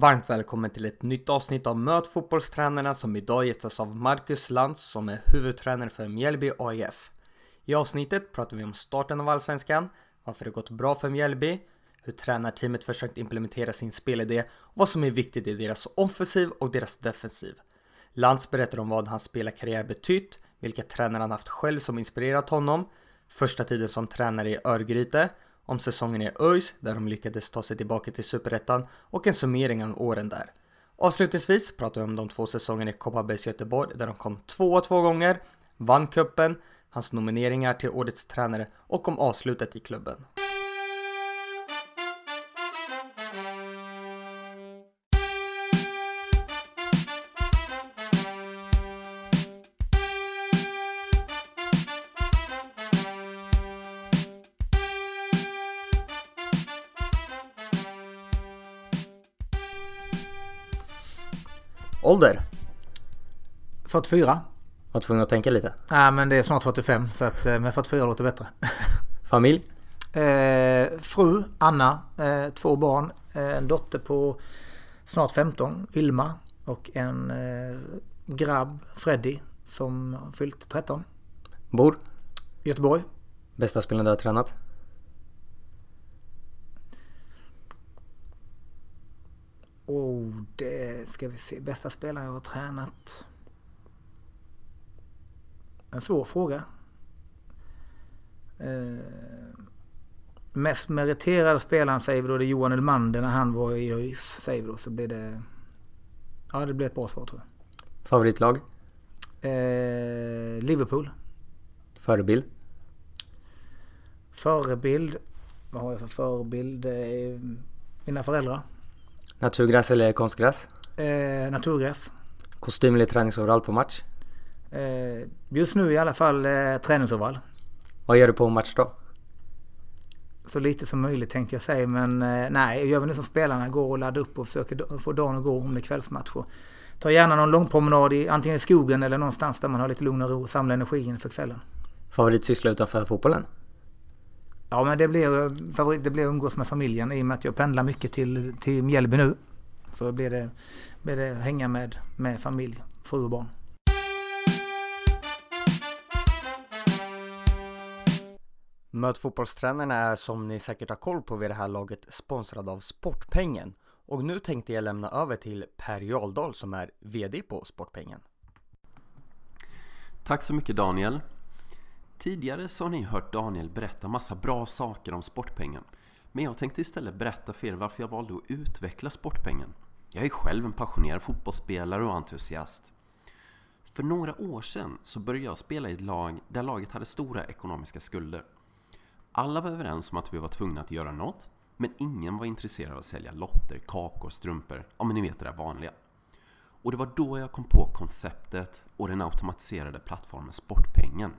Varmt välkommen till ett nytt avsnitt av Möt fotbollstränarna som idag gästas av Marcus Lantz som är huvudtränare för Mjällby AIF. I avsnittet pratar vi om starten av Allsvenskan, varför det gått bra för Mjällby, hur tränarteamet försökt implementera sin spelidé och vad som är viktigt i deras offensiv och deras defensiv. Lantz berättar om vad hans spelarkarriär betytt, vilka tränare han haft själv som inspirerat honom, första tiden som tränare i Örgryte om säsongen i ÖIS där de lyckades ta sig tillbaka till Superettan och en summering av åren där. Avslutningsvis pratar vi om de två säsongerna i Kopparbergs Göteborg där de kom tvåa två gånger, vann kuppen, hans nomineringar till årets tränare och om avslutet i klubben. 44. Var tvungen att tänka lite. Nej men det är snart 45 så att eh, men 44 låter bättre. Familj? Eh, fru Anna, eh, två barn, eh, en dotter på snart 15, Vilma och en eh, grabb, Freddy, som har fyllt 13. Bor? Göteborg. Bästa spelaren du har tränat? Oh, det ska vi se. Bästa spelare jag har tränat. En svår fråga. Eh, mest meriterade spelaren säger vi då det är Johan Elmander när han var i ÖIS. Säger vi då så blir det... Ja, det blir ett bra svar tror jag. Favoritlag? Eh, Liverpool. Förebild? Förebild. Vad har jag för förebild? Mina föräldrar. Naturgräs eller konstgräs? Eh, naturgräs. Kostym eller träningsoverall på match? Eh, just nu i alla fall eh, träningsoverall. Vad gör du på match då? Så lite som möjligt tänkte jag säga men eh, nej, jag gör väl det som spelarna går och laddar upp och försöker få dagen att gå om det är kvällsmatcher. Ta gärna någon långpromenad i antingen i skogen eller någonstans där man har lite lugn och ro och samla energi inför kvällen. Favoritsyssla utanför fotbollen? Ja men det blir, favorit, det blir att umgås med familjen i och med att jag pendlar mycket till, till Mjällby nu. Så blir det, blir det hänga med, med familj, fru och barn. Möt fotbollstränarna är som ni säkert har koll på vid det här laget sponsrad av Sportpengen. Och nu tänkte jag lämna över till Per Jarldal som är VD på Sportpengen. Tack så mycket Daniel. Tidigare så har ni hört Daniel berätta massa bra saker om Sportpengen. Men jag tänkte istället berätta för er varför jag valde att utveckla Sportpengen. Jag är själv en passionerad fotbollsspelare och entusiast. För några år sedan så började jag spela i ett lag där laget hade stora ekonomiska skulder. Alla var överens om att vi var tvungna att göra något, men ingen var intresserad av att sälja lotter, kakor, strumpor, ja men ni vet det där vanliga. Och det var då jag kom på konceptet och den automatiserade plattformen Sportpengen.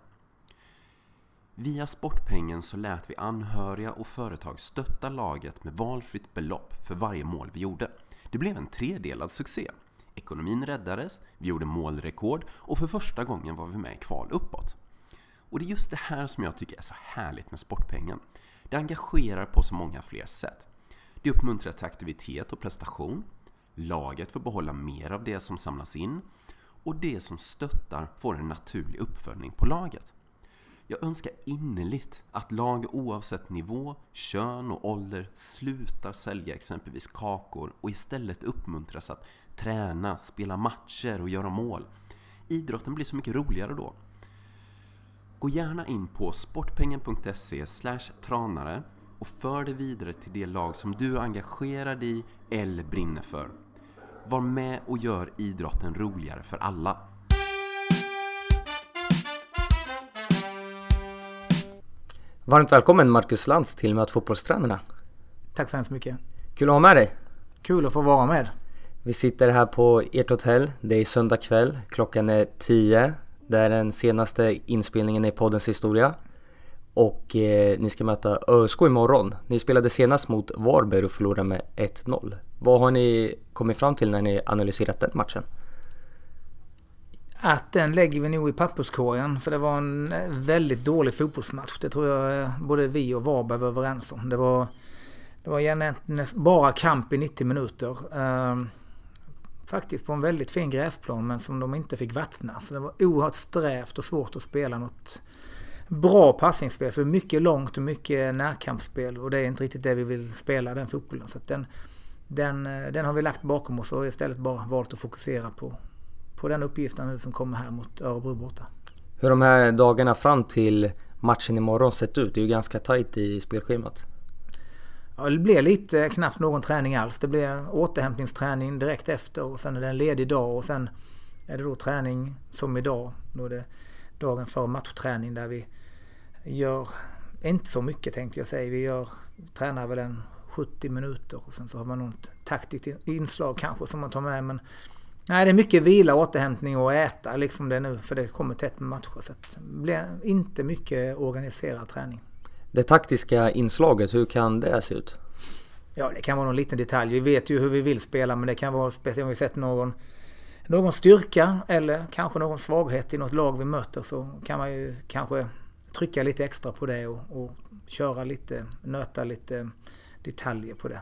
Via Sportpengen så lät vi anhöriga och företag stötta laget med valfritt belopp för varje mål vi gjorde. Det blev en tredelad succé. Ekonomin räddades, vi gjorde målrekord och för första gången var vi med i kval uppåt. Och det är just det här som jag tycker är så härligt med Sportpengen. Det engagerar på så många fler sätt. Det uppmuntrar till aktivitet och prestation. Laget får behålla mer av det som samlas in. Och det som stöttar får en naturlig uppföljning på laget. Jag önskar innerligt att lag oavsett nivå, kön och ålder slutar sälja exempelvis kakor och istället uppmuntras att träna, spela matcher och göra mål. Idrotten blir så mycket roligare då. Gå gärna in på sportpengen.se tranare och för det vidare till det lag som du är engagerad i eller brinner för. Var med och gör idrotten roligare för alla. Varmt välkommen Marcus Lantz till Möt fotbollstränarna. Tack så hemskt mycket. Kul att ha med dig. Kul att få vara med. Vi sitter här på ert hotell. Det är söndag kväll. Klockan är 10. Det är den senaste inspelningen i poddens historia. Och eh, ni ska möta ÖSK imorgon. Ni spelade senast mot Varberg och förlorade med 1-0. Vad har ni kommit fram till när ni analyserat den matchen? Att den lägger vi nog i papperskorgen för det var en eh, väldigt dålig fotbollsmatch. Det tror jag eh, både vi och Varberg var överens om. Det var det var bara kamp i 90 minuter. Eh, faktiskt på en väldigt fin gräsplan men som de inte fick vattna. Så det var oerhört strävt och svårt att spela något bra passningsspel. Så det är mycket långt och mycket närkampsspel och det är inte riktigt det vi vill spela den fotbollen. Så den, den, eh, den har vi lagt bakom oss och istället bara valt att fokusera på, på den uppgiften nu som kommer här mot Örebro borta. Hur de här dagarna fram till matchen imorgon sett ut? Det är ju ganska tajt i spelschemat. Ja, det blir lite eh, knappt någon träning alls. Det blir återhämtningsträning direkt efter och sen är det en ledig dag och sen är det då träning som idag. Då är det dagen före matchträning där vi gör, inte så mycket tänkte jag säga, vi gör, tränar väl en 70 minuter och sen så har man något taktiskt inslag kanske som man tar med men Nej, det är mycket vila, återhämtning och äta liksom det nu för det kommer tätt med matcher. Så det blir inte mycket organiserad träning. Det taktiska inslaget, hur kan det se ut? Ja, det kan vara någon liten detalj. Vi vet ju hur vi vill spela men det kan vara speciellt om vi sett någon, någon styrka eller kanske någon svaghet i något lag vi möter så kan man ju kanske trycka lite extra på det och, och köra lite, nöta lite detaljer på det.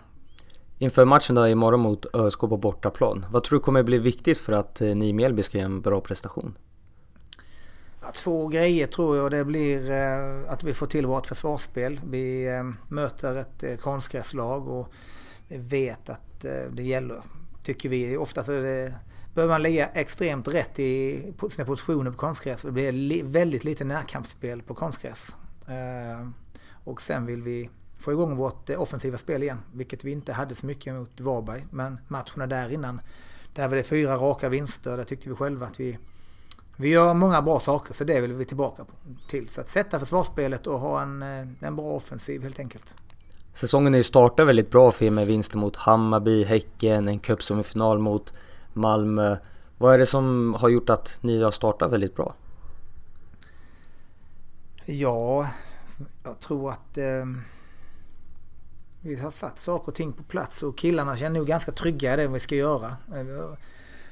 Inför matchen då imorgon mot ÖSK på bortaplan, vad tror du kommer bli viktigt för att eh, ni i Mjällby ska göra en bra prestation? Två grejer tror jag. Det blir eh, att vi får till vårt försvarsspel. Vi eh, möter ett eh, konstgräslag och vi vet att det gäller, tycker vi. Oftast är det, behöver man ligga extremt rätt i sina positioner på konstgräs. Det blir väldigt lite närkampsspel på konstgräs. Och sen vill vi få igång vårt offensiva spel igen, vilket vi inte hade så mycket mot Varberg. Men matcherna där innan, där var det fyra raka vinster. Där tyckte vi själva att vi, vi gör många bra saker, så det vill vi tillbaka till. Så att sätta försvarsspelet och ha en, eh, en bra offensiv helt enkelt. Säsongen är ju startat väldigt bra för er med vinster mot Hammarby, Häcken, en cupsemifinal mot Malmö. Vad är det som har gjort att ni har startat väldigt bra? Ja, jag tror att eh, vi har satt saker och ting på plats och killarna känner nog ganska trygga i det vi ska göra.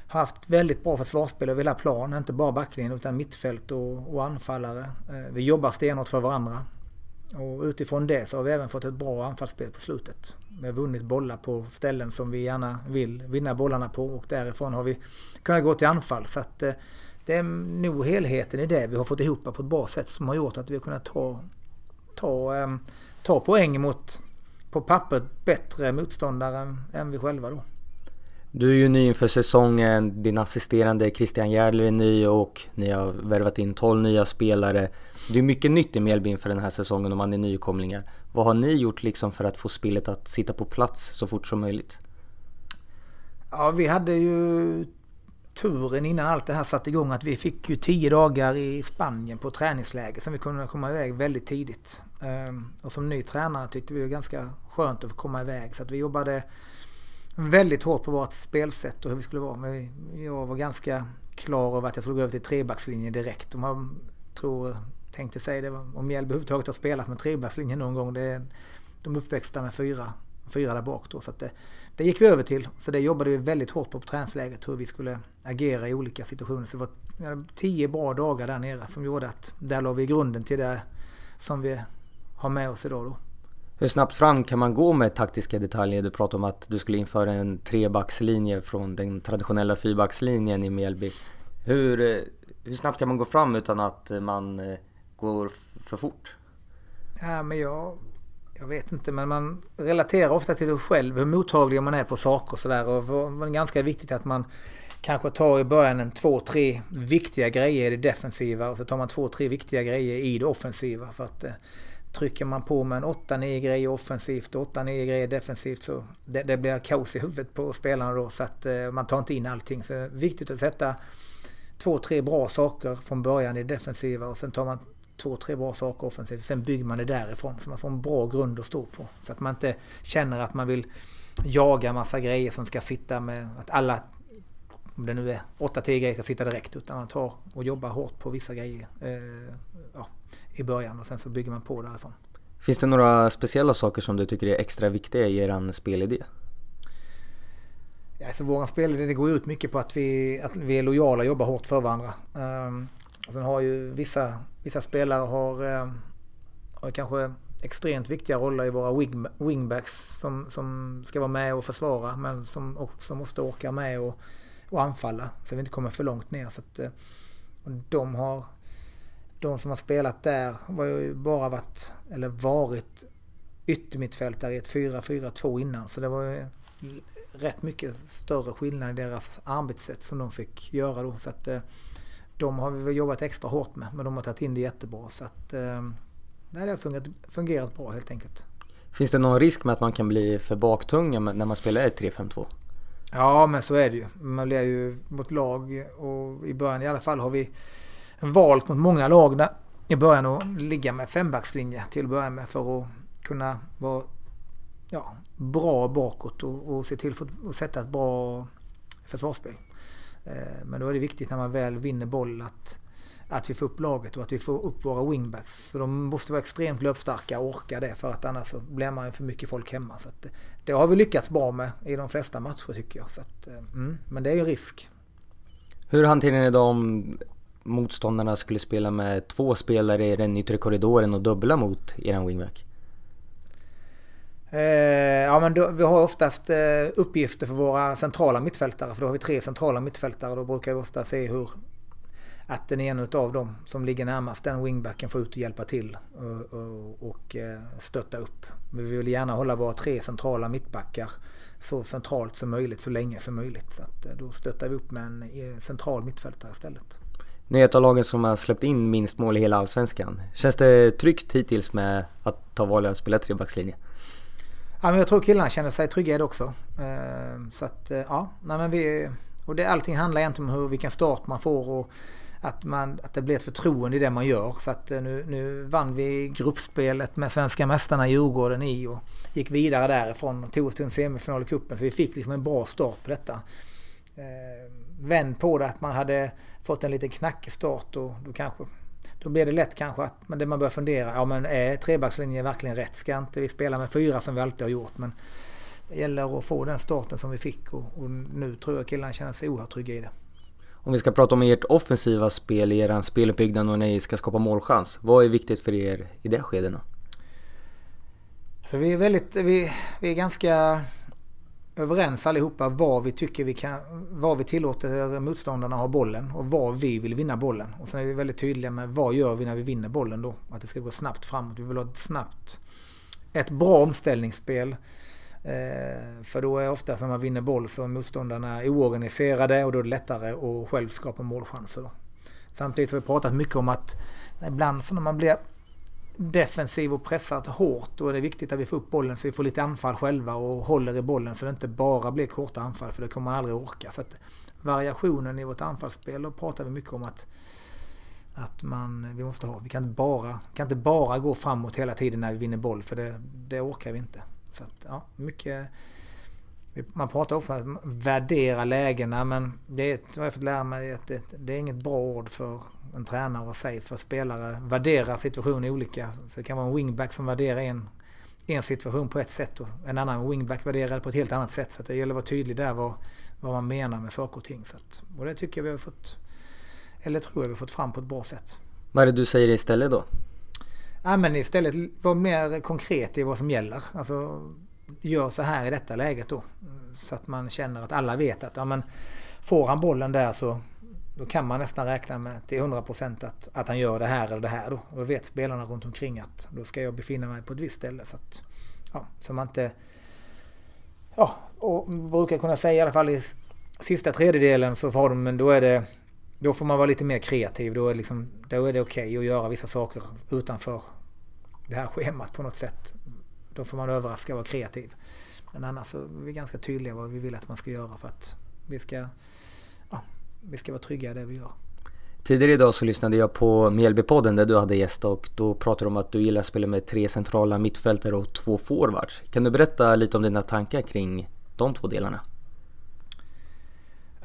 Har haft väldigt bra försvarsspel över hela plan, inte bara backlinjen utan mittfält och, och anfallare. Eh, vi jobbar stenhårt för varandra. Och utifrån det så har vi även fått ett bra anfallsspel på slutet. Vi har vunnit bollar på ställen som vi gärna vill vinna bollarna på och därifrån har vi kunnat gå till anfall. Så att eh, det är nog helheten i det vi har fått ihop på ett bra sätt som har gjort att vi har kunnat ta, ta, eh, ta poäng mot på pappret bättre motståndare än vi själva då. Du är ju ny inför säsongen, din assisterande Christian Järdler är ny och ni har värvat in 12 nya spelare. Det är mycket nytt i Mjällby inför den här säsongen om man är nykomlingar. Vad har ni gjort liksom för att få spelet att sitta på plats så fort som möjligt? Ja, vi hade ju turen innan allt det här satte igång att vi fick ju 10 dagar i Spanien på träningsläger som vi kunde komma iväg väldigt tidigt. Ehm, och som ny tränare tyckte vi det var ganska skönt att få komma iväg så att vi jobbade väldigt hårt på vårt spelsätt och hur vi skulle vara. Men jag var ganska klar över att jag skulle gå över till trebackslinjen direkt. Om man tror, tänkte sig, det, om Mjällby överhuvudtaget har spelat med trebackslinjen någon gång. Det är, de uppväxta med fyra, fyra där bak då. Så att det, det gick vi över till. Så det jobbade vi väldigt hårt på på träningsläget. Hur vi skulle agera i olika situationer. Så det var tio bra dagar där nere som gjorde att där la vi grunden till det som vi har med oss idag då. Hur snabbt fram kan man gå med taktiska detaljer? Du pratade om att du skulle införa en trebackslinje från den traditionella fyrbackslinjen i Mjällby. Hur, eh, hur snabbt kan man gå fram utan att eh, man eh, går för fort? Ja, men jag, jag vet inte, men man relaterar ofta till sig själv hur mottaglig man är på saker och sådär. Och det är ganska viktigt att man kanske tar i början en två, tre viktiga grejer i det defensiva och så tar man två, tre viktiga grejer i det offensiva. För att eh, trycker man på med en 8-9 grejer offensivt och 8-9 grejer defensivt så det, det, blir kaos i huvudet på spelarna då så att eh, man tar inte in allting. Så det är viktigt att sätta två, tre bra saker från början i det defensiva och sen tar man två, tre bra saker offensivt. Sen bygger man det därifrån så man får en bra grund att stå på. Så att man inte känner att man vill jaga massa grejer som ska sitta med att alla om det nu är 8-10 grejer ska sitta direkt utan man tar och jobbar hårt på vissa grejer eh, ja, i början och sen så bygger man på därifrån. Finns det några speciella saker som du tycker är extra viktiga i er spelidé? Ja, alltså våran spelidé det går ut mycket på att vi, att vi är lojala och jobbar hårt för varandra. Um, sen har ju vissa, vissa spelare har, um, har kanske extremt viktiga roller i våra wing, wingbacks som, som ska vara med och försvara men som också måste orka med och, och anfalla så vi inte kommer för långt ner. Så att, och de har de som har spelat där har ju bara varit, eller varit yttermittfältare i ett 4-4-2 innan. Så det var ju rätt mycket större skillnad i deras arbetssätt som de fick göra då. Så att, de har vi jobbat extra hårt med, men de har tagit in det jättebra. Så att, det har fungerat, fungerat bra helt enkelt. Finns det någon risk med att man kan bli för baktung när man spelar ett 3-5-2? Ja, men så är det ju. Man blir ju mot lag och i början i alla fall har vi valt mot många lag där i början att ligga med fembackslinje till att börja med för att kunna vara ja, bra bakåt och, och se till att sätta ett bra försvarsspel. Eh, men då är det viktigt när man väl vinner boll att, att vi får upp laget och att vi får upp våra wingbacks. Så de måste vara extremt löpstarka och orka det för att annars så blir man för mycket folk hemma. Så att, eh, det har vi lyckats bra med i de flesta matcher tycker jag. Så att, eh, mm, men det är ju risk. Hur hanterar ni de motståndarna skulle spela med två spelare i den yttre korridoren och dubbla mot eran wingback? Eh, ja men då, vi har oftast eh, uppgifter för våra centrala mittfältare. För då har vi tre centrala mittfältare. Då brukar vi ofta se hur att den ena av dem som ligger närmast den wingbacken får ut och hjälpa till och, och, och eh, stötta upp. Vi vill gärna hålla våra tre centrala mittbackar så centralt som möjligt så länge som möjligt. Så att eh, då stöttar vi upp med en eh, central mittfältare istället. Ni är ett av lagen som har släppt in minst mål i hela Allsvenskan. Känns det tryggt hittills med att ta valet att spela trebackslinje? Ja, men jag tror killarna känner sig trygga i det också. Ehm, så att eh, ja, nej men vi... Och det, allting handlar egentligen om hur, vilken start man får och att, man, att det blir ett förtroende i det man gör. Så att eh, nu, nu vann vi gruppspelet med svenska mästarna Djurgården i och gick vidare därifrån och tog oss till en semifinal i cupen. Så vi fick liksom en bra start på detta. Ehm, Vänd på det att man hade fått en lite knackig start och då kanske då blir det lätt kanske att men det man börjar fundera, ja men är trebackslinjen verkligen rätt? Ska inte vi spela med fyra som vi alltid har gjort? Men det gäller att få den starten som vi fick och, och nu tror jag killarna känner sig oerhört trygga i det. Om vi ska prata om ert offensiva spel i er speluppbyggnad och när ni ska skapa målchans. Vad är viktigt för er i det skedet? Så vi är väldigt, vi, vi är ganska överens allihopa vad vi tycker vi kan, vad vi tillåter motståndarna ha bollen och var vi vill vinna bollen. Och sen är vi väldigt tydliga med vad gör vi när vi vinner bollen då. Att det ska gå snabbt framåt. Vi vill ha ett snabbt, ett bra omställningsspel. Eh, för då är ofta när man vinner boll så är motståndarna oorganiserade och då är det lättare att själv skapa målchanser. Då. Samtidigt har vi pratat mycket om att ibland så när man blir defensiv och pressat hårt. Då är det viktigt att vi får upp bollen så vi får lite anfall själva och håller i bollen så det inte bara blir korta anfall för det kommer man aldrig orka. Så att variationen i vårt anfallsspel, då pratar vi mycket om att, att man, vi måste ha. Vi kan inte, bara, kan inte bara gå framåt hela tiden när vi vinner boll för det, det orkar vi inte. Så att, ja, mycket... Man pratar ofta om att värdera lägena men det är, vad jag fått lära mig att det, det är inget bra ord för en tränare och sig för spelare värderar situationer olika. Så det kan vara en wingback som värderar en, en situation på ett sätt och en annan wingback värderar det på ett helt annat sätt. Så det gäller att vara tydlig där vad, vad man menar med saker och ting. Så att, och det tycker jag vi har fått, eller tror jag vi har fått fram på ett bra sätt. Vad är det du säger istället då? Ja, men istället vara mer konkret i vad som gäller. Alltså, gör så här i detta läget då. Så att man känner att alla vet att ja, men får han bollen där så då kan man nästan räkna med till 100% att, att han gör det här eller det här då. Och då vet spelarna runt omkring att då ska jag befinna mig på ett visst ställe. Så att, ja, så man inte... Ja, och brukar kunna säga i alla fall i sista tredjedelen så får de, men då är det... Då får man vara lite mer kreativ. Då är, liksom, då är det okej okay att göra vissa saker utanför det här schemat på något sätt. Då får man överraska och vara kreativ. Men annars så är vi ganska tydliga vad vi vill att man ska göra för att vi ska vi ska vara trygga i det vi gör. Tidigare idag så lyssnade jag på Mjällbypodden där du hade gäst och då pratade du om att du gillar att spela med tre centrala mittfältare och två forwards. Kan du berätta lite om dina tankar kring de två delarna?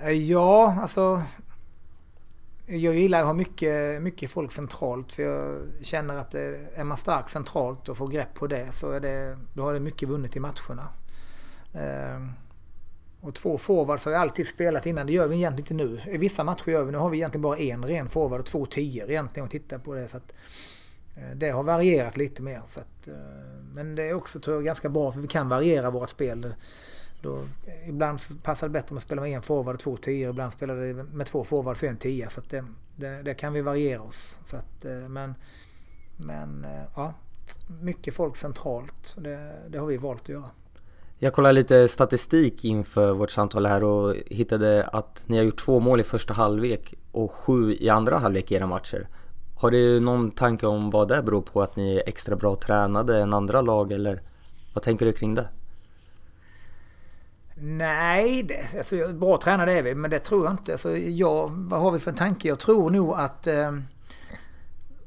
Eh, ja, alltså jag gillar att ha mycket, mycket folk centralt för jag känner att eh, är man stark centralt och får grepp på det så är det, då har det mycket vunnit i matcherna. Eh, och två forwards har vi alltid spelat innan. Det gör vi egentligen inte nu. I vissa matcher gör vi, nu har vi egentligen bara en ren forward och två tior egentligen om vi tittar på det. Så att, Eh, det har varierat lite mer. Så att, eh, men det är också tror jag, ganska bra för vi kan variera vårt spel. Då, ibland passar det bättre att spela med en forward och två tior, Ibland spelar det med två forwards och en tia. Så det, det, det, kan vi variera oss. Så att, eh, men, men eh, ja, mycket folk centralt. Det, det har vi valt att göra. Jag kollade lite statistik inför vårt samtal här och hittade att ni har gjort två mål i första halvlek och sju i andra halvlek i era matcher. Har du någon tanke om vad det beror på? Att ni är extra bra tränade än andra lag eller vad tänker du kring det? Nej, det, alltså, bra tränade är vi men det tror jag inte. Alltså, jag, vad har vi för tanke? Jag tror nog att eh,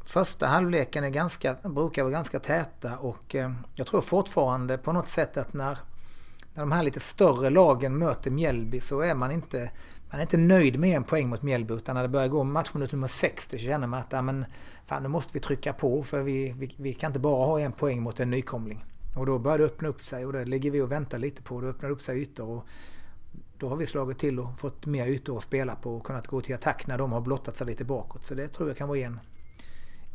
första halvleken är ganska, brukar vara ganska täta och eh, jag tror fortfarande på något sätt att när när de här lite större lagen möter Mjällby så är man inte, man är inte nöjd med en poäng mot Mjällby utan när det börjar gå matchminut nummer 60 så känner man att ja, men, fan, nu måste vi trycka på för vi, vi, vi kan inte bara ha en poäng mot en nykomling. Och då börjar det öppna upp sig och det ligger vi och väntar lite på. Det öppnar upp sig ytor och då har vi slagit till och fått mer ytor att spela på och kunnat gå till attack när de har blottat sig lite bakåt. Så det tror jag kan vara en,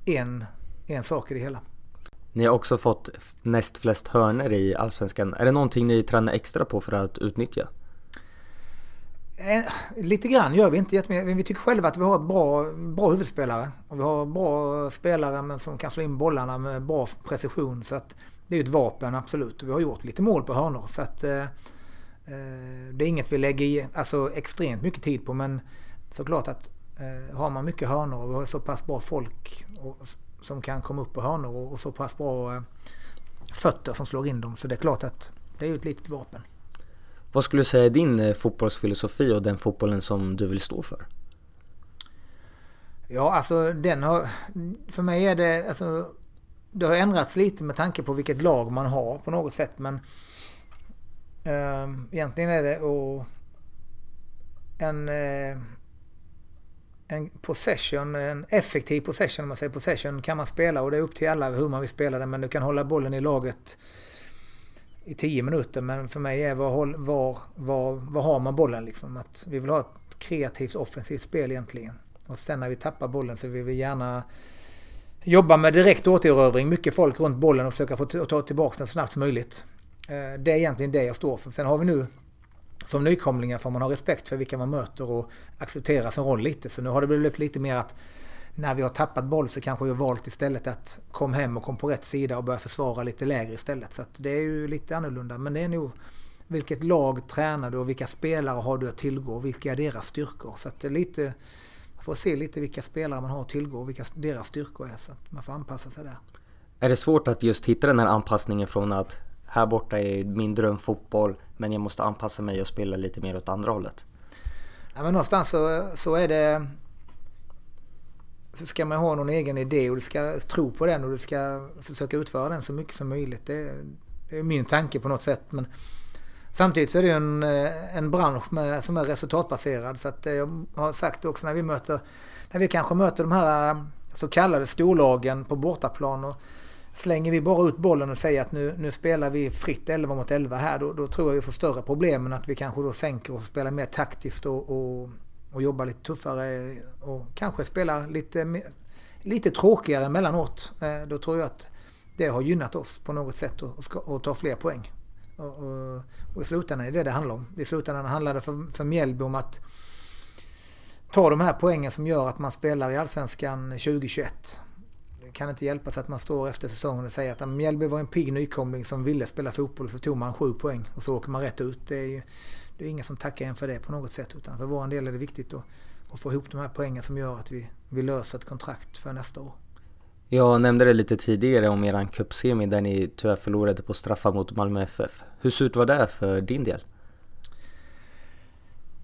en, en sak i det hela. Ni har också fått näst flest hörner i Allsvenskan. Är det någonting ni tränar extra på för att utnyttja? Eh, lite grann gör vi inte jättemycket. Vi tycker själva att vi har ett bra, bra huvudspelare. Och vi har bra spelare men som kan slå in bollarna med bra precision. Så att det är ett vapen, absolut. Vi har gjort lite mål på hörnor. Så att, eh, eh, det är inget vi lägger i, alltså, extremt mycket tid på. Men såklart att eh, har man mycket hörnor och vi har så pass bra folk och, som kan komma upp på hörnor och, och så pass bra eh, fötter som slår in dem. Så det är klart att det är ett litet vapen. Vad skulle du säga är din eh, fotbollsfilosofi och den fotbollen som du vill stå för? Ja, alltså den har... För mig är det... Alltså, det har ändrats lite med tanke på vilket lag man har på något sätt men... Eh, egentligen är det och En... Eh, en possession, en effektiv possession om man säger possession kan man spela och det är upp till alla hur man vill spela den men du kan hålla bollen i laget i tio minuter men för mig är var, var, var, var har man bollen liksom? Att vi vill ha ett kreativt offensivt spel egentligen. Och sen när vi tappar bollen så vill vi gärna jobba med direkt återerövring, mycket folk runt bollen och försöka få ta tillbaka den så snabbt som möjligt. Eh, det är egentligen det jag står för. Sen har vi nu som nykomlingar får man ha respekt för vilka man möter och acceptera sin roll lite. Så nu har det blivit lite mer att när vi har tappat boll så kanske vi har valt istället att kom hem och kom på rätt sida och börja försvara lite lägre istället. Så det är ju lite annorlunda. Men det är nog vilket lag tränar du och vilka spelare har du att tillgå och vilka är deras styrkor. Så att det är lite, får se lite vilka spelare man har att tillgå och vilka deras styrkor är. Så att man får anpassa sig där. Är det svårt att just hitta den här anpassningen från att här borta är min drömfotboll men jag måste anpassa mig och spela lite mer åt andra hållet. Ja, men någonstans så, så är det... Så ska man ha någon egen idé och du ska tro på den och du ska försöka utföra den så mycket som möjligt. Det, det är min tanke på något sätt. Men samtidigt så är det en, eh, en bransch med, som är resultatbaserad. Så att eh, jag har sagt också när vi möter... När vi kanske möter de här eh, så kallade storlagen på bortaplan. Och, Slänger vi bara ut bollen och säger att nu, nu spelar vi fritt 11 mot 11 här, då, då tror jag vi får större problem än att vi kanske då sänker och spelar mer taktiskt och, och, och jobbar lite tuffare och kanske spelar lite, lite tråkigare emellanåt. Då tror jag att det har gynnat oss på något sätt och, och tar fler poäng. Och, och, och, i slutändan är det det handlar om. I slutändan handlar det för, för Mjällby om att ta de här poängen som gör att man spelar i Allsvenskan 2021 Det kan inte hjälpas att man står efter säsongen och säger att Mjällby var en pigg nykomling som ville spela fotboll så tog man sju poäng och så åker man rätt ut. Det är, ju, det är ingen som tackar en för det på något sätt utan för vår del är det viktigt att, att få ihop de här poängen som gör att vi, vi löser ett kontrakt för nästa år. Jag nämnde det lite tidigare om eran cupsemi där ni tyvärr förlorade på straffar mot Malmö FF. Hur surt var det för din del?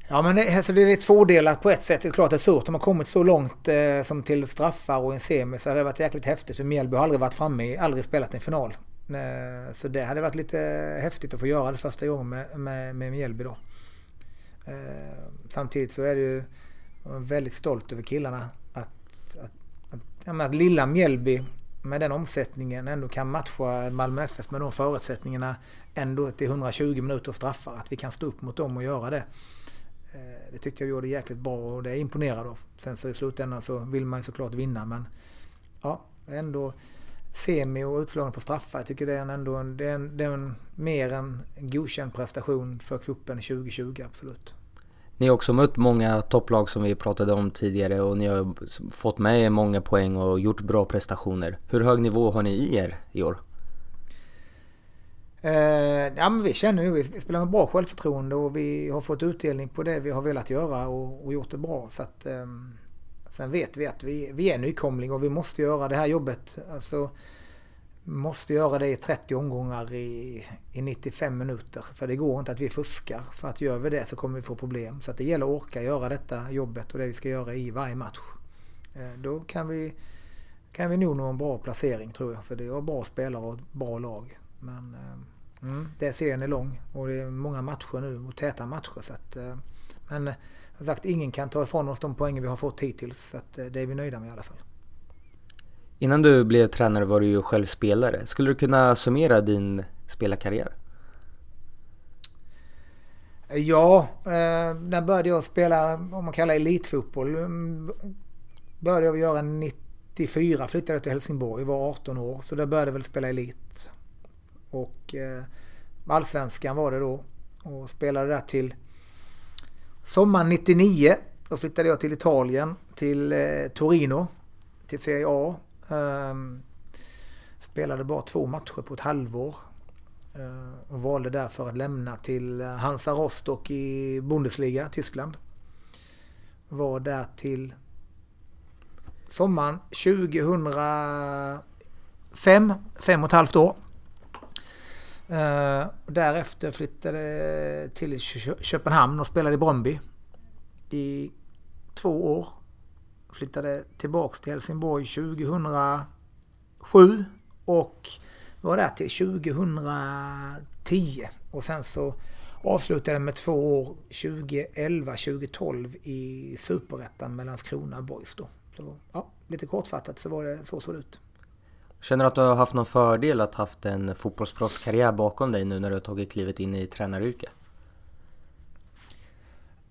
Ja men det, alltså det är tvådelat på ett sätt. Det är klart det är surt. Om man kommit så långt eh, som till straffar och en semi så hade det varit jäkligt häftigt. För Mjällby har aldrig varit framme i, aldrig spelat en final. Eh, så det hade varit lite häftigt att få göra det första gången med, med, med Mjällby då. Eh, samtidigt så är det ju väldigt stolt över killarna. Att, lilla Mjällby med den omsättningen ändå kan matcha Malmö FF med de förutsättningarna ändå till 120 minuter straffar. Att vi kan stå upp mot dem och göra det. Eh, det tyckte jag gjorde jäkligt bra och det är jag imponerad av. Sen så i slutändan så vill man ju såklart vinna men ja, Ändå semi och utslagning på straffar. Jag tycker det är en, ändå en, det är en, det är en mer än godkänd prestation för cupen 2020, absolut. Ni har också mött många topplag som vi pratade om tidigare och ni har fått med er många poäng och gjort bra prestationer. Hur hög nivå har ni i er i år? Eh, ja, men vi känner nu, vi spelar med bra självförtroende och vi har fått utdelning på det vi har velat göra och, och gjort det bra. Så att, eh, sen vet vi att vi, vi är nykomling och vi måste göra det här jobbet. Alltså, måste göra det i 30 omgångar i, i 95 minuter. För det går inte att vi fuskar. För att gör vi det så kommer vi få problem. Så att det gäller att orka göra detta jobbet och det vi ska göra i varje match. Eh, då kan vi, kan vi nog nå en bra placering tror jag. För det är bra spelare och ett bra lag. Men eh, mm, det serien är lång och det är många matcher nu och täta matcher. Så att, eh, men som sagt, ingen kan ta ifrån oss de poäng vi har fått hittills. Så att, det är vi nöjda med i alla fall. Innan du blev tränare var du ju själv spelare. Skulle du kunna summera din spelarkarriär? Ja, eh, när började jag spela, om man kallar elitfotboll, började jag göra 94, flyttade till Helsingborg, var 18 år. Så där började jag väl spela elit. Och eh, allsvenskan var det då. Och spelade där till sommaren 99. Då flyttade jag till Italien, till eh, Torino, till Serie A. Ehm, spelade bara två matcher på ett halvår. Eh, och valde därför att lämna till eh, Hansa Rostock i Bundesliga, Tyskland. Var där till sommaren 2005, fem och ett halvt år. Uh, därefter flyttade till Köpenhamn och spelade i Bromby i två år flyttade tillbaks till Helsingborg 2007 och var där till 2010. Och sen så avslutade jag med två år 2011-2012 i Superettan mellan Landskrona Boys då. Så, ja, lite kortfattat så var det så såg det ut. Känner du att du har haft någon fördel att haft en fotbollsproffskarriär bakom dig nu när du har tagit klivet in i tränaryrket?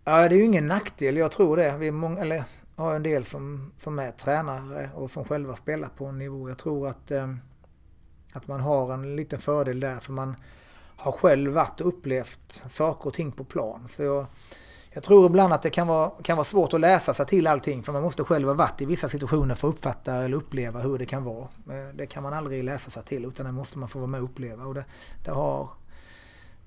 Ja, det är ju ingen nackdel. Jag tror det. Vi många, eller har en del som, som är tränare och som själva spelar på en nivå. Jag tror att, eh, att man har en liten fördel där för man har själv varit och upplevt saker och ting på plan. Så jag, jag tror ibland att det kan vara, kan vara svårt att läsa sig till allting för man måste själv ha varit i vissa situationer för att uppfatta eller uppleva hur det kan vara. Eh, det kan man aldrig läsa sig till utan det måste man få vara med och uppleva. Och det, det har,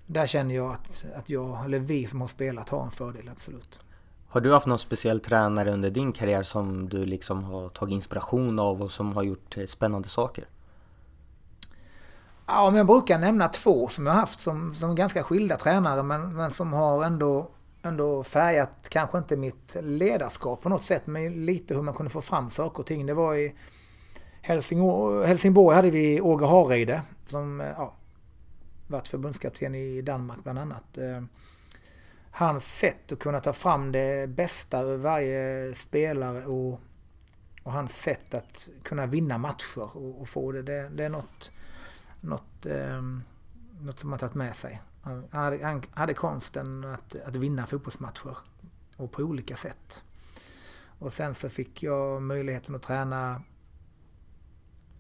där känner jag att, att jag, eller vi som har spelat, har en fördel, absolut. Har du haft någon speciell tränare under din karriär som du liksom har tagit inspiration av och som har gjort eh, spännande saker? Ja, men jag brukar nämna två som jag har haft som, som ganska skilda tränare men, men som har ändå, ändå färgat kanske inte mitt ledarskap på något sätt men lite hur man kunde få fram saker och ting. Det var i Helsingborg, Helsingborg hade vi Åge Hareide som eh, ja, varit förbundskapten i Danmark bland annat. Eh, Hans sätt att kunna ta fram det bästa ur varje spelare och, och hans sätt att kunna vinna matcher och, och få det, det, det, är något, något, eh, något som han tagit med sig. Han hade, han hade konsten att, att vinna fotbollsmatcher och på olika sätt. Och sen så fick jag möjligheten att träna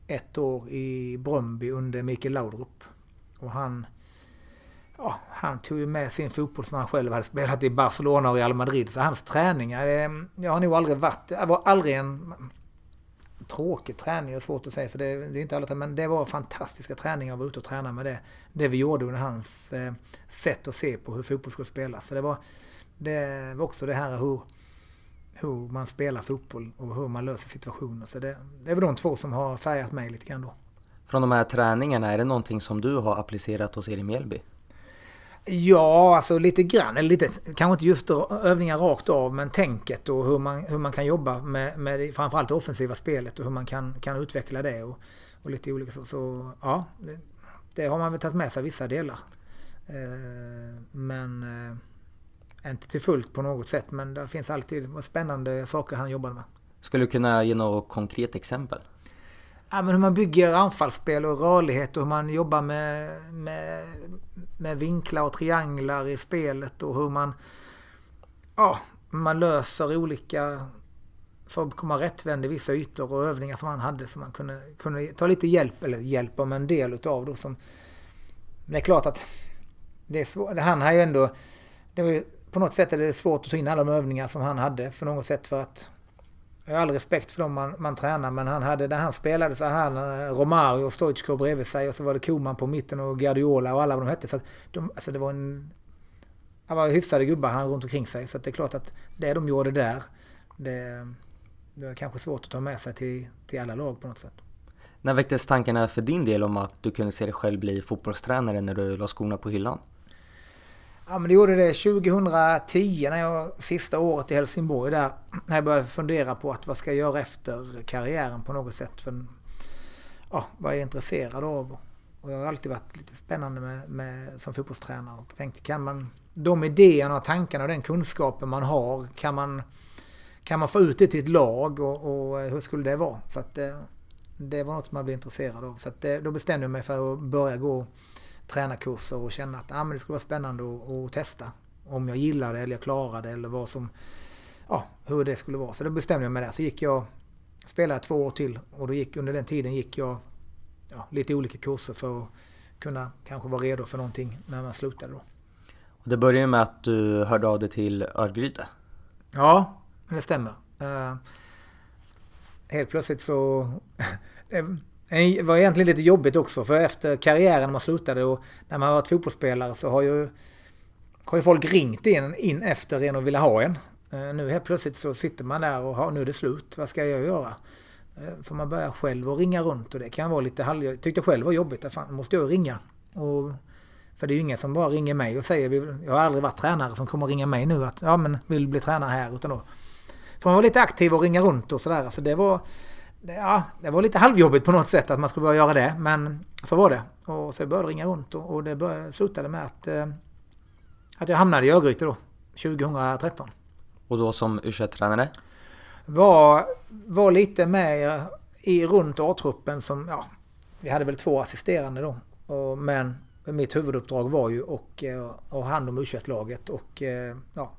ett år i Bröndby under Mikael Laudrup. Och han ja, han tog ju med sin fotboll som han själv hade spelat i Barcelona och Real Madrid. Så hans träningar, eh, jag har nog aldrig varit, det var aldrig en tråkig träning, det är svårt att säga för det, det är inte alla men det var fantastiska träningar att vara ute och träna med det. Det vi gjorde under hans eh, sätt att se på hur fotboll skulle spelas. Så det var, det var också det här hur, hur man spelar fotboll och hur man löser situationer. Så det, det är väl de två som har färgat mig lite grann då. Från de här träningarna, är det någonting som du har applicerat hos er i Mjällby? Ja, alltså lite grann. Eller lite, kanske inte just övningar rakt av, men tänket och hur man, hur man kan jobba med, med framförallt det offensiva spelet och hur man kan, kan utveckla det. Och, och lite olika så. Så ja, det, det, har man väl tagit med sig vissa delar. Eh, men eh, inte till fullt på något sätt. Men det finns alltid spännande saker han jobbar med. Skulle du kunna ge något konkret exempel? Ja, men hur man bygger anfallsspel och rörlighet och hur man jobbar med, med, med vinklar och trianglar i spelet och hur man, ja, man löser olika för att komma rättvänd i vissa ytor och övningar som han hade som man kunde, kunde ta lite hjälp, eller hjälp om en del utav då som... Men det är klart att det är svårt. Han har ju ändå... Det var ju, på något sätt är det svårt att ta in alla de övningar som han hade för något sätt för att... Jag har all respekt för dem man, man tränar men han hade, när han spelade så här, han Romario och Stoichkov bredvid sig och så var det Koman på mitten och Guardiola och alla vad de hette. Så att de, alltså det var en... Han var hyfsade gubbar han runt omkring sig så att det är klart att det de gjorde där det, det var kanske svårt att ta med sig till, till alla lag på något sätt. När väcktes tankarna för din del om att du kunde se dig själv bli fotbollstränare när du la skorna på hyllan? Ja men det gjorde det 2010 när jag sista året i Helsingborg där. När jag började fundera på att vad ska jag göra efter karriären på något sätt. För, ja, vad är jag intresserad av? Och jag har alltid varit lite spännande med, med, som fotbollstränare och tänkte kan man de idéerna och tankarna och den kunskapen man har kan man kan man få ut det till ett lag och, och hur skulle det vara? Så att eh, det, var något som jag blev intresserad av. Så att eh, då bestämde jag mig för att börja gå tränarkurser och känna att ah, men det skulle vara spännande att, att testa. Om jag gillar det eller jag klarar det eller vad som... Ja, hur det skulle vara. Så då bestämde jag mig där. Så gick jag... Spelade två år till och då gick, under den tiden gick jag ja, lite olika kurser för att kunna kanske vara redo för någonting när man slutade då. Och det började med att du hörde av dig till Örgryte? Ja, det stämmer. Uh, helt plötsligt så... det var egentligen lite jobbigt också för efter karriären när man slutade och när man varit fotbollsspelare så har ju, har ju folk ringt in, in efter en och ville ha en. Eh, nu helt plötsligt så sitter man där och har, nu är det slut. Vad ska jag göra? Eh, får man börja själv och ringa runt och det kan vara lite halv... Jag tyckte själv var jobbigt. Fan, måste jag ringa? Och för det är ju ingen som bara ringer mig och säger, jag har aldrig varit tränare som kommer ringa mig nu att ja men vill bli tränare här. Utan då får man vara lite aktiv och ringa runt och sådär. så det var, ja, det var lite halvjobbigt på något sätt att man skulle börja göra det. Men så var det. Och så började jag ringa runt och, och det började, slutade med att, eh, att jag hamnade i Örgryte då. 2013. Och då som u tränare Var, var lite med i runt A-truppen som, ja, vi hade väl två assisterande då. Och, men mitt huvuduppdrag var ju att eh, ha hand om u laget och eh, ja,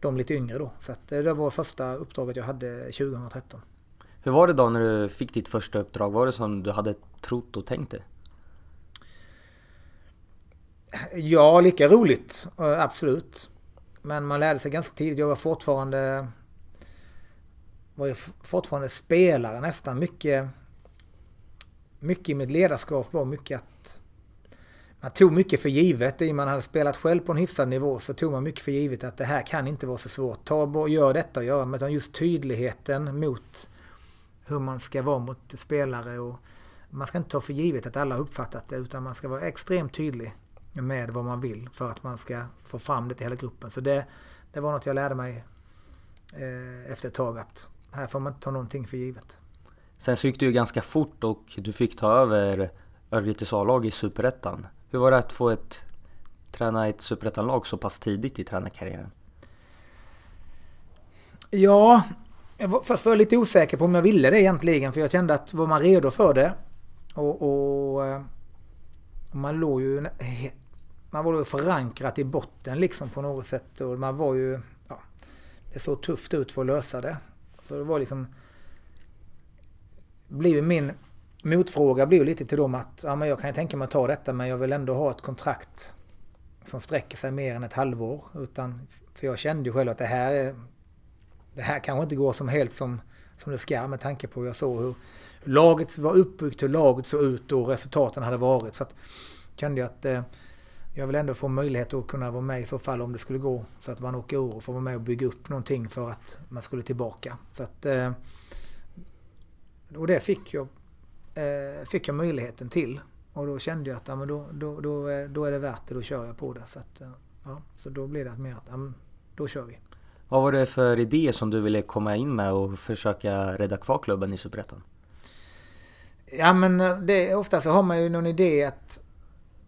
de lite yngre då. Så att det var första uppdraget jag hade 2013. Hur var det då när du fick ditt första uppdrag? Var det som du hade trott och tänkt det? Ja, lika roligt. Eh, absolut. Men man lärde sig ganska tidigt. Jag var fortfarande var jag fortfarande spelare nästan. Mycket, mycket i mitt ledarskap var mycket att man tog mycket för givet. I och med man hade spelat själv på en hyfsad nivå så tog man mycket för givet att det här kan inte vara så svårt. Ta och gör detta och gör. Men just tydligheten mot hur man ska vara mot spelare. Och man ska inte ta för givet att alla har uppfattat det utan man ska vara extremt tydlig med vad man vill för att man ska få fram det till hela gruppen. Så det, det var något jag lärde mig eh, efter ett tag att här får man inte ta någonting för givet. Sen så gick det ju ganska fort och du fick ta över Örgrytes A-lag i Superettan. Hur var det att få ett, träna ett superettanlag så pass tidigt i tränarkarriären? Ja, jag var, först var jag lite osäker på om jag ville det egentligen. För jag kände att var man redo för det och, och, och man låg ju... Man var ju förankrat i botten liksom på något sätt. Och man var ju... Ja, det såg tufft ut för att lösa det. Så det var liksom... Blev min motfråga blir lite till dem att ja, men jag kan ju tänka mig att ta detta men jag vill ändå ha ett kontrakt som sträcker sig mer än ett halvår. Utan, för jag kände ju själv att det här, är, det här kanske inte går som helt som, som det ska med tanke på hur jag såg hur laget var uppbyggt, hur laget såg ut och resultaten hade varit. Så att, kände jag att eh, jag vill ändå få möjlighet att kunna vara med i så fall om det skulle gå. Så att man åker ur och får vara med och bygga upp någonting för att man skulle tillbaka. Så att, eh, och det fick jag eh, fick jag möjligheten till. Och då kände jag att ja, men då, då, då, eh, då är det värt det, då kör jag på det. Så, att, eh, ja, så då blev det mer att ja, då kör vi. Vad var det för idé som du ville komma in med och försöka rädda kvar klubben i Superettan? Ja men eh, det, ofta så har man ju någon idé att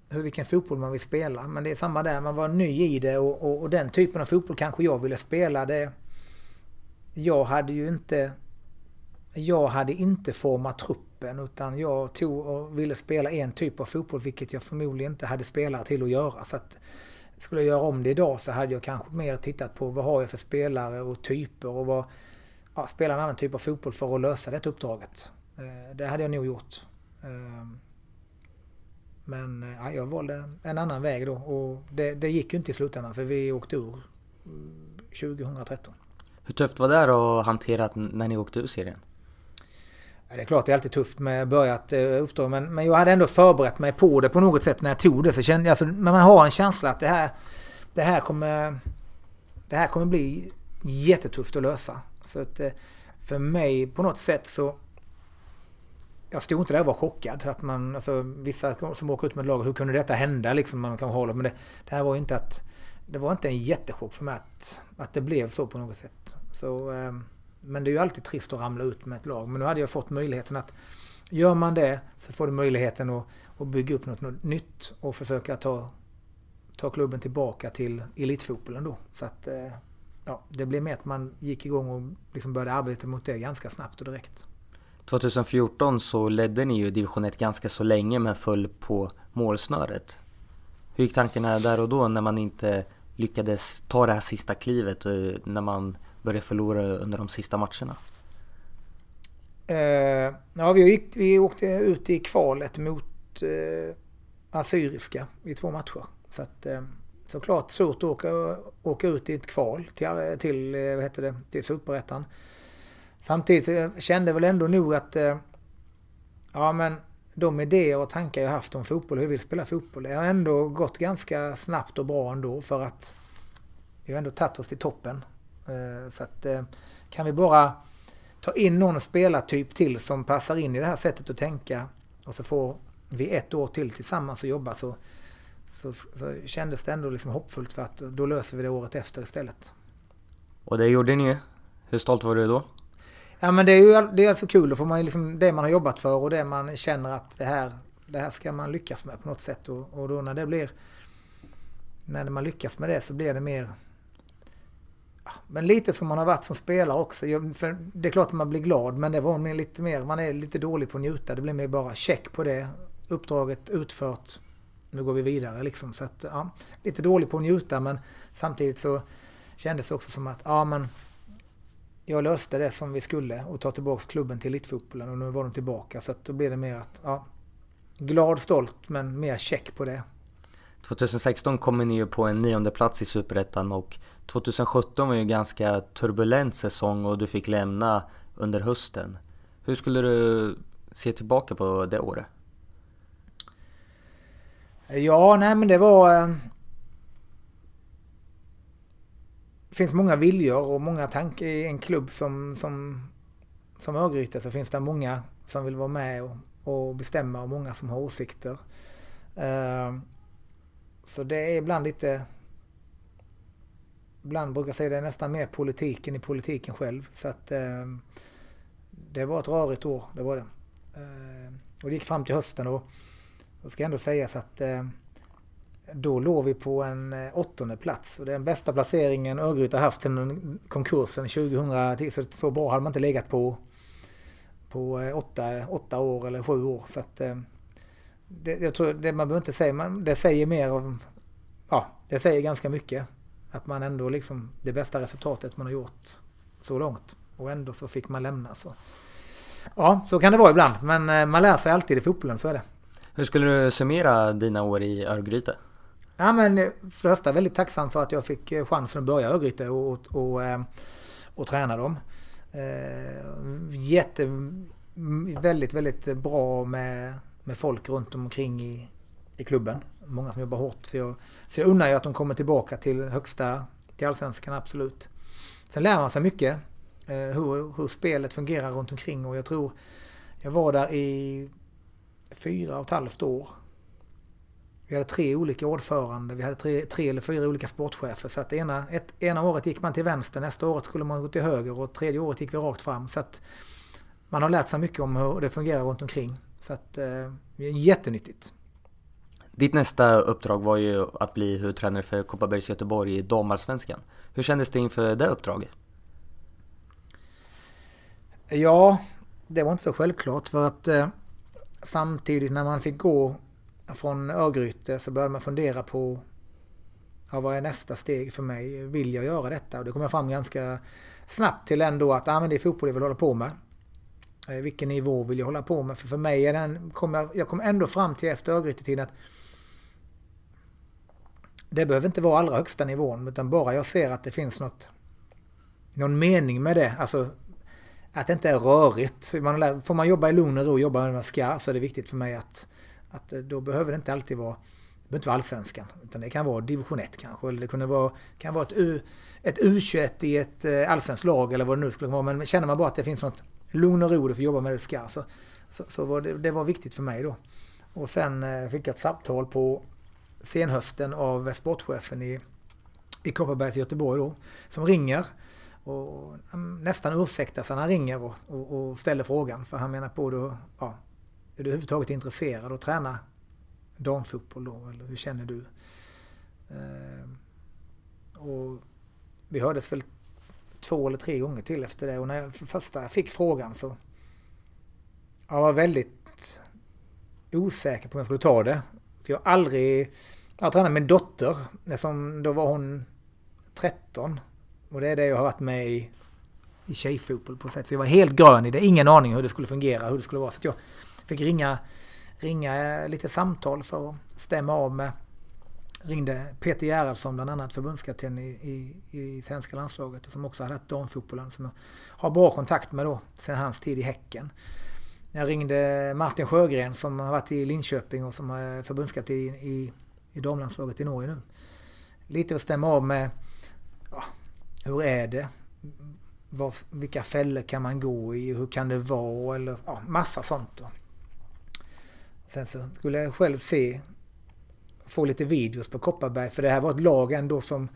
hur, vilken fotboll man vill spela. Men det är samma där, man var ny i det och, och, och den typen av fotboll kanske jag ville spela. Det, jag hade ju inte jag hade inte format truppen utan jag tog och ville spela en typ av fotboll vilket jag förmodligen inte hade spelare till att göra. Så att, skulle jag göra om det idag så hade jag kanske mer tittat på vad har jag för spelare och typer och vad, ja, spela en annan typ av fotboll för att lösa det uppdraget. Eh, det hade jag nog gjort. Ehm, men eh, ja, jag valde en annan väg då och det, det gick ju inte i slutändan för vi åkte ur mm, 2013. Hur tufft var det att hantera när ni åkte ur serien? Ja, det är klart det är alltid tufft med börjat eh, uppdrag men, men jag hade ändå förberett mig på det på något sätt när jag tog det. Så kände jag, alltså, men man har en känsla att det här, det här kommer det här kommer bli jättetufft att lösa. Så att eh, för mig på något sätt så jag stod inte där och var chockad. Att man, alltså, vissa som åker ut med ett lag, hur kunde detta hända? Liksom, man kan hålla. Men det, det här var inte att... Det var inte en jättechock för mig att, att det blev så på något sätt. Så, eh, men det är ju alltid trist att ramla ut med ett lag. Men nu hade jag fått möjligheten att... Gör man det så får du möjligheten att, att bygga upp något, något nytt och försöka ta, ta klubben tillbaka till elitfotbollen då. Så att... Eh, ja, det blev mer att man gick igång och liksom började arbeta mot det ganska snabbt och direkt. 2014 så ledde ni ju division 1 ganska så länge men föll på målsnöret. Hur gick tankarna där och då när man inte lyckades ta det här sista klivet eh, när man började förlora under de sista matcherna? Eh, ja, vi, gick, vi åkte ut i kvalet mot eh, Assyriska i två matcher. Så att, eh, såklart svårt att åka, åka ut i ett kval till, eh, till, eh, vad heter det, till Superettan. Samtidigt så jag väl ändå nog att eh, ja men de idéer och tankar jag haft om fotboll, hur jag vill spela fotboll, det har ändå gått ganska snabbt och bra ändå för att vi har ändå tagit oss till toppen. Eh, så att eh, kan vi bara ta in någon spelartyp till som passar in i det här sättet att tänka och så får vi ett år till tillsammans och jobba så, så, så kändes det ändå liksom hoppfullt för att då löser vi det året efter istället. Och det gjorde ni Hur stolt var du då? Ja men det är ju det är alltså kul. Då får man ju liksom det man har jobbat för och det man känner att det här, det här ska man lyckas med på något sätt. Och, och då när det blir... När man lyckas med det så blir det mer... Men lite som man har varit som spelare också. För det är klart att man blir glad men det var lite mer... Man är lite dålig på att njuta. Det blir mer bara check på det. Uppdraget utfört. Nu går vi vidare liksom. Så att, ja, lite dålig på att njuta men samtidigt så kändes det också som att ja men jag löste det som vi skulle och ta tillbaka klubben till elitfotbollen och nu var de tillbaka. Så att då blir det mer att, ja, glad, stolt men mer check på det. 2016 kommer ni ju på en nionde plats i Superettan och 2017 var ju en ganska turbulent säsong och du fick lämna under hösten. Hur skulle du se tillbaka på det året? Ja, nej men det var... Eh, det finns många viljor och många tankar i en klubb som, som, som Örgryte så finns det många som vill vara med och, och bestämma och många som har åsikter. Eh, så det är ibland lite... Ibland brukar jag säga det är nästan mer politiken i politiken själv. Så att eh, det var ett rörigt år, det var det. Eh, och det gick fram till hösten och då ska ändå sägas att ehm, då låg vi på en eh, åttonde plats och det är den bästa placeringen Örgryte har haft sedan konkursen 2010. Så, så bra hade man inte legat på på eh, åtta, åtta år eller sju år. Så att, eh, det, jag tror det man behöver inte säga, man, det säger mer om, ja, det säger ganska mycket. Att man ändå liksom, det bästa resultatet man har gjort så långt. Och ändå så fick man lämna så. Ja, så kan det vara ibland. Men man lär sig alltid i fotbollen, så är det. Hur skulle du summera dina år i Örgryte? Ja men eh, för det första väldigt tacksam för att jag fick eh, chansen att börja Örgryte och, och, och, eh, och träna dem. Jätte, väldigt, väldigt bra med, med folk runt omkring i, i klubben. Många som jobbar hårt. Så jag, så jag undrar ju att de kommer tillbaka till högsta, till allsvenskan absolut. Sen lär man sig mycket. Hur, hur spelet fungerar runt omkring och jag tror jag var där i fyra och ett halvt år vi hade tre olika ordförande, vi hade tre, tre eller fyra olika sportchefer. Så att ena, ett, ena året gick man till vänster, nästa året skulle man gå till höger och tredje året gick vi rakt fram. Så att man har lärt sig mycket om hur det fungerar runt omkring. Så att eh, jättenyttigt. Ditt nästa uppdrag var ju att bli huvudtränare för Kopparbergs Göteborg i damallsvenskan. Hur kändes det inför det uppdraget? Ja, det var inte så självklart för att eh, samtidigt när man fick gå från Örgryte så började man fundera på ja, vad är nästa steg för mig? Vill jag göra detta? Och det kom jag fram ganska snabbt till ändå att ah, men det är fotboll jag vill hålla på med. Eh, vilken nivå vill jag hålla på med? För för mig är den, kom jag, jag kom ändå fram till efter Örgryte-tiden att det behöver inte vara allra högsta nivån utan bara jag ser att det finns något någon mening med det. Alltså att det inte är rörigt. Man, får man jobba i lugn och ro och jobba med man ska så är det viktigt för mig att, att eh, då behöver det inte alltid vara det behöver inte vara allsvenskan. Utan det kan vara division 1 kanske. Eller det kunde vara, kan vara ett, U, ett U21 i ett eh, allsvenskt lag eller vad det nu skulle vara. Men känner man bara att det finns något lugn och ro du får jobba med det du ska. Så, så, så var det, det, var viktigt för mig då. Och sen eh, fick jag ett samtal på senhösten av sportchefen i, i Kopparbergs i Göteborg då. Som ringer och mm, nästan ursäktar sig när han ringer och, och, och, ställer frågan. För han menar på då, ja, är du överhuvudtaget intresserad av att träna damfotboll då? Eller hur känner du? Eh, och vi hördes väl två eller tre gånger till efter det. Och när jag för första fick frågan så jag var väldigt osäker på om jag skulle ta det. För jag har aldrig... Jag har tränat med min dotter. Som då var hon 13. Och det är det jag har varit med i, i tjejfotboll på sätt. Så jag var helt grön i det. Ingen aning hur det skulle fungera, hur det skulle vara. Så jag fick ringa, ringa lite samtal för att stämma av med ringde Peter Gerhardsson, bland annat förbundskapten i, i, i svenska landslaget som också hade haft damfotbollen som jag har bra kontakt med då sen hans tid i Häcken. Jag ringde Martin Sjögren som har varit i Linköping och som är förbundskapten i, i, i damlandslaget i Norge nu. Lite att stämma av med ja, hur är det? Var, vilka fällor kan man gå i? Hur kan det vara? Eller ja, massa sånt. Då. Sen så skulle jag själv se få lite videos på Kopparberg. För det här var ett lag ändå som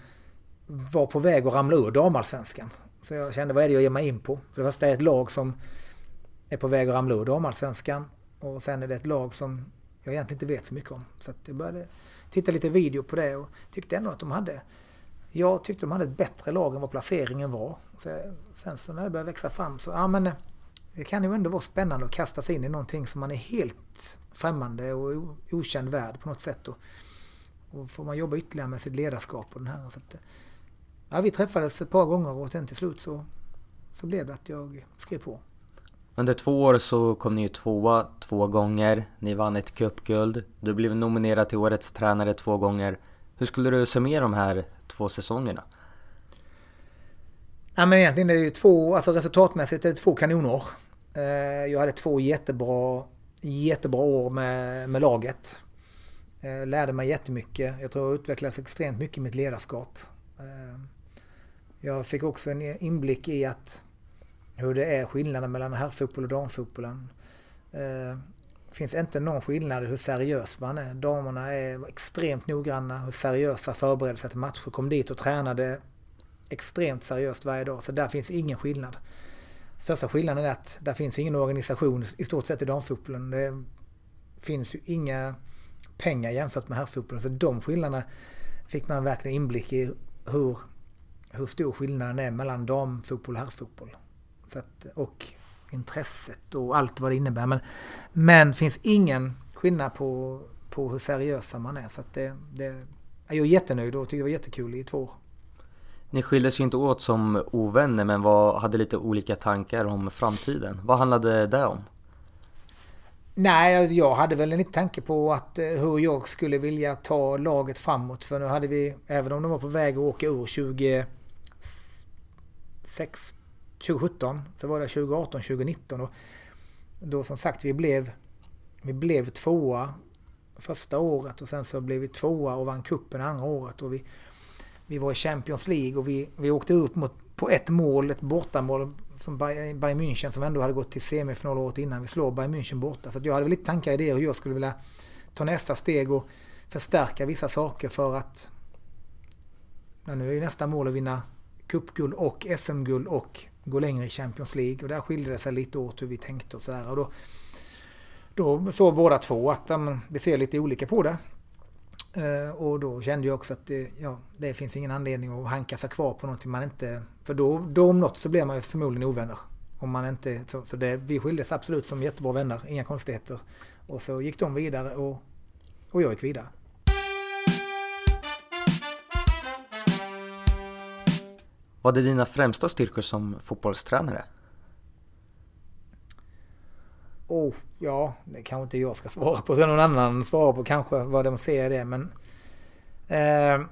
var på väg att ramla ur damallsvenskan. Så jag kände, vad är det jag ger mig in på? För det första är det ett lag som är på väg att ramla ur damallsvenskan. Och sen är det ett lag som jag egentligen inte vet så mycket om. Så jag började titta lite video på det och tyckte ändå att de hade... Jag tyckte de hade ett bättre lag än vad placeringen var. Så sen så när det började växa fram så, ja men det kan ju ändå vara spännande att kasta sig in i någonting som man är helt främmande och okänd värld på något sätt. Och, och får man jobba ytterligare med sitt ledarskap och den här. Så att, ja, vi träffades ett par gånger och sen till slut så, så blev det att jag skrev på. Under två år så kom ni ju tvåa två gånger. Ni vann ett cupguld. Du blev nominerad till Årets tränare två gånger. Hur skulle du summera de här två säsongerna? Ja, men egentligen är det ju två, alltså resultatmässigt är det två kanonår. Eh, jag hade två jättebra, jättebra år med, med laget. Eh, lärde mig jättemycket. Jag tror jag utvecklades extremt mycket i mitt ledarskap. Eh, jag fick också en inblick i att hur det är skillnaden mellan herrfotboll och damfotbollen. Det finns inte någon skillnad i hur seriös man är. Damerna är extremt noggranna, hur seriösa förberedelser till matcher. Kom dit och tränade extremt seriöst varje dag. Så där finns ingen skillnad. Största skillnaden är att där finns ingen organisation i stort sett i damfotbollen. Det finns ju inga pengar jämfört med herrfotbollen. Så de skillnaderna fick man verkligen inblick i hur, hur stor skillnaden är mellan damfotboll och herrfotboll. Så att, och intresset och allt vad det innebär. Men, men finns ingen skillnad på, på hur seriösa man är. Så att det, det, jag är jättenöjd och tyckte det var jättekul i två år. Ni skildes ju inte åt som ovänner men var, hade lite olika tankar om framtiden. Vad handlade det om? Nej, jag hade väl en tanke på att eh, hur jag skulle vilja ta laget framåt. För nu hade vi, även om de var på väg att åka ur 2016, 2017, så var det 2018, 2019. Och då som sagt, vi blev, vi blev tvåa första året och sen så blev vi tvåa och vann kuppen andra året. Och vi, vi var i Champions League och vi, vi åkte upp mot, på ett mål, ett bortamål som Bayern München som ändå hade gått till semifinal året innan. Vi slår Bayern München borta. Så jag hade väl lite tankar och idéer hur jag skulle vilja ta nästa steg och förstärka vissa saker för att... Ja, nu är ju nästa mål att vinna cupguld och SM-guld och gå längre i Champions League. Och där skilde det sig lite åt hur vi tänkte och sådär. Och då, då såg båda två att um, vi ser lite olika på det. Eh, och då kände jag också att det, ja, det finns ingen anledning att hanka sig kvar på någonting man inte... För då, då om något så blir man ju förmodligen ovänner. Om man inte, så så det, vi skildes absolut som jättebra vänner, inga konstigheter. Och så gick de vidare och, och jag gick vidare. Var det dina främsta styrkor som fotbollstränare? Oh, ja, det kanske inte jag ska svara på. Sen någon annan svarar på kanske vad de ser det. Men, eh,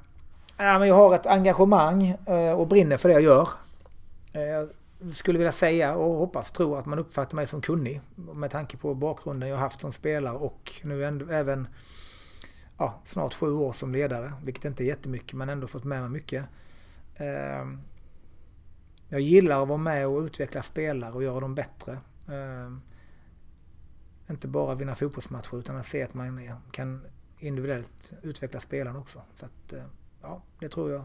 ja, men jag har ett engagemang eh, och brinner för det jag gör. Eh, jag skulle vilja säga och hoppas tro att man uppfattar mig som kunnig. Med tanke på bakgrunden jag haft som spelare och nu ändå, även ja, snart sju år som ledare. Vilket inte är jättemycket men ändå fått med mig mycket. Eh, jag gillar att vara med och utveckla spelare och göra dem bättre. Eh, inte bara vinna fotbollsmatcher utan att se att man kan individuellt utveckla spelarna också. Så att, eh, ja, det tror jag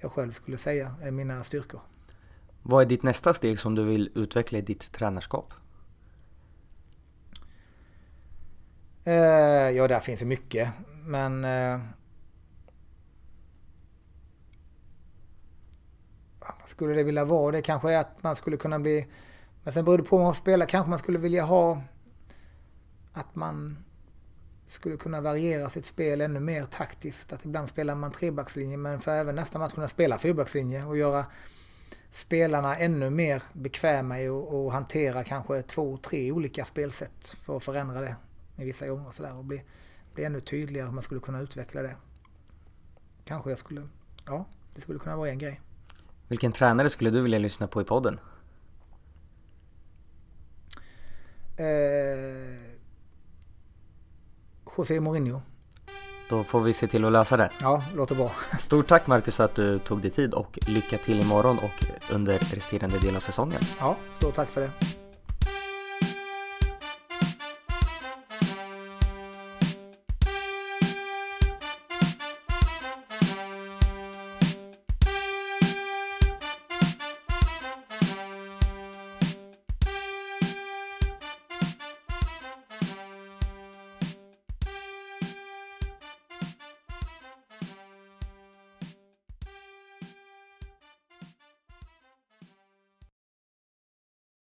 jag själv skulle säga är mina styrkor. Vad är ditt nästa steg som du vill utveckla i ditt tränarskap? Eh, ja, där finns ju mycket. Men... Eh, vad skulle det vilja vara? Det kanske är att man skulle kunna bli... Men sen beror det på om man spelar. Kanske man skulle vilja ha att man skulle kunna variera sitt spel ännu mer taktiskt. Att ibland spelar man trebackslinje men för även nästa match kunna spela fyrbackslinje och göra spelarna ännu mer bekväma i att hantera kanske två, tre olika spelsätt för att förändra det i vissa gånger och sådär och bli, bli ännu tydligare hur man skulle kunna utveckla det. Kanske jag skulle, ja, det skulle kunna vara en grej. Vilken tränare skulle du vilja lyssna på i podden? Eh, José Mourinho. Då får vi se till att lösa det. Ja, låter bra. Stort tack Marcus att du tog dig tid och lycka till imorgon och under resterande del av säsongen. Ja, stort tack för det.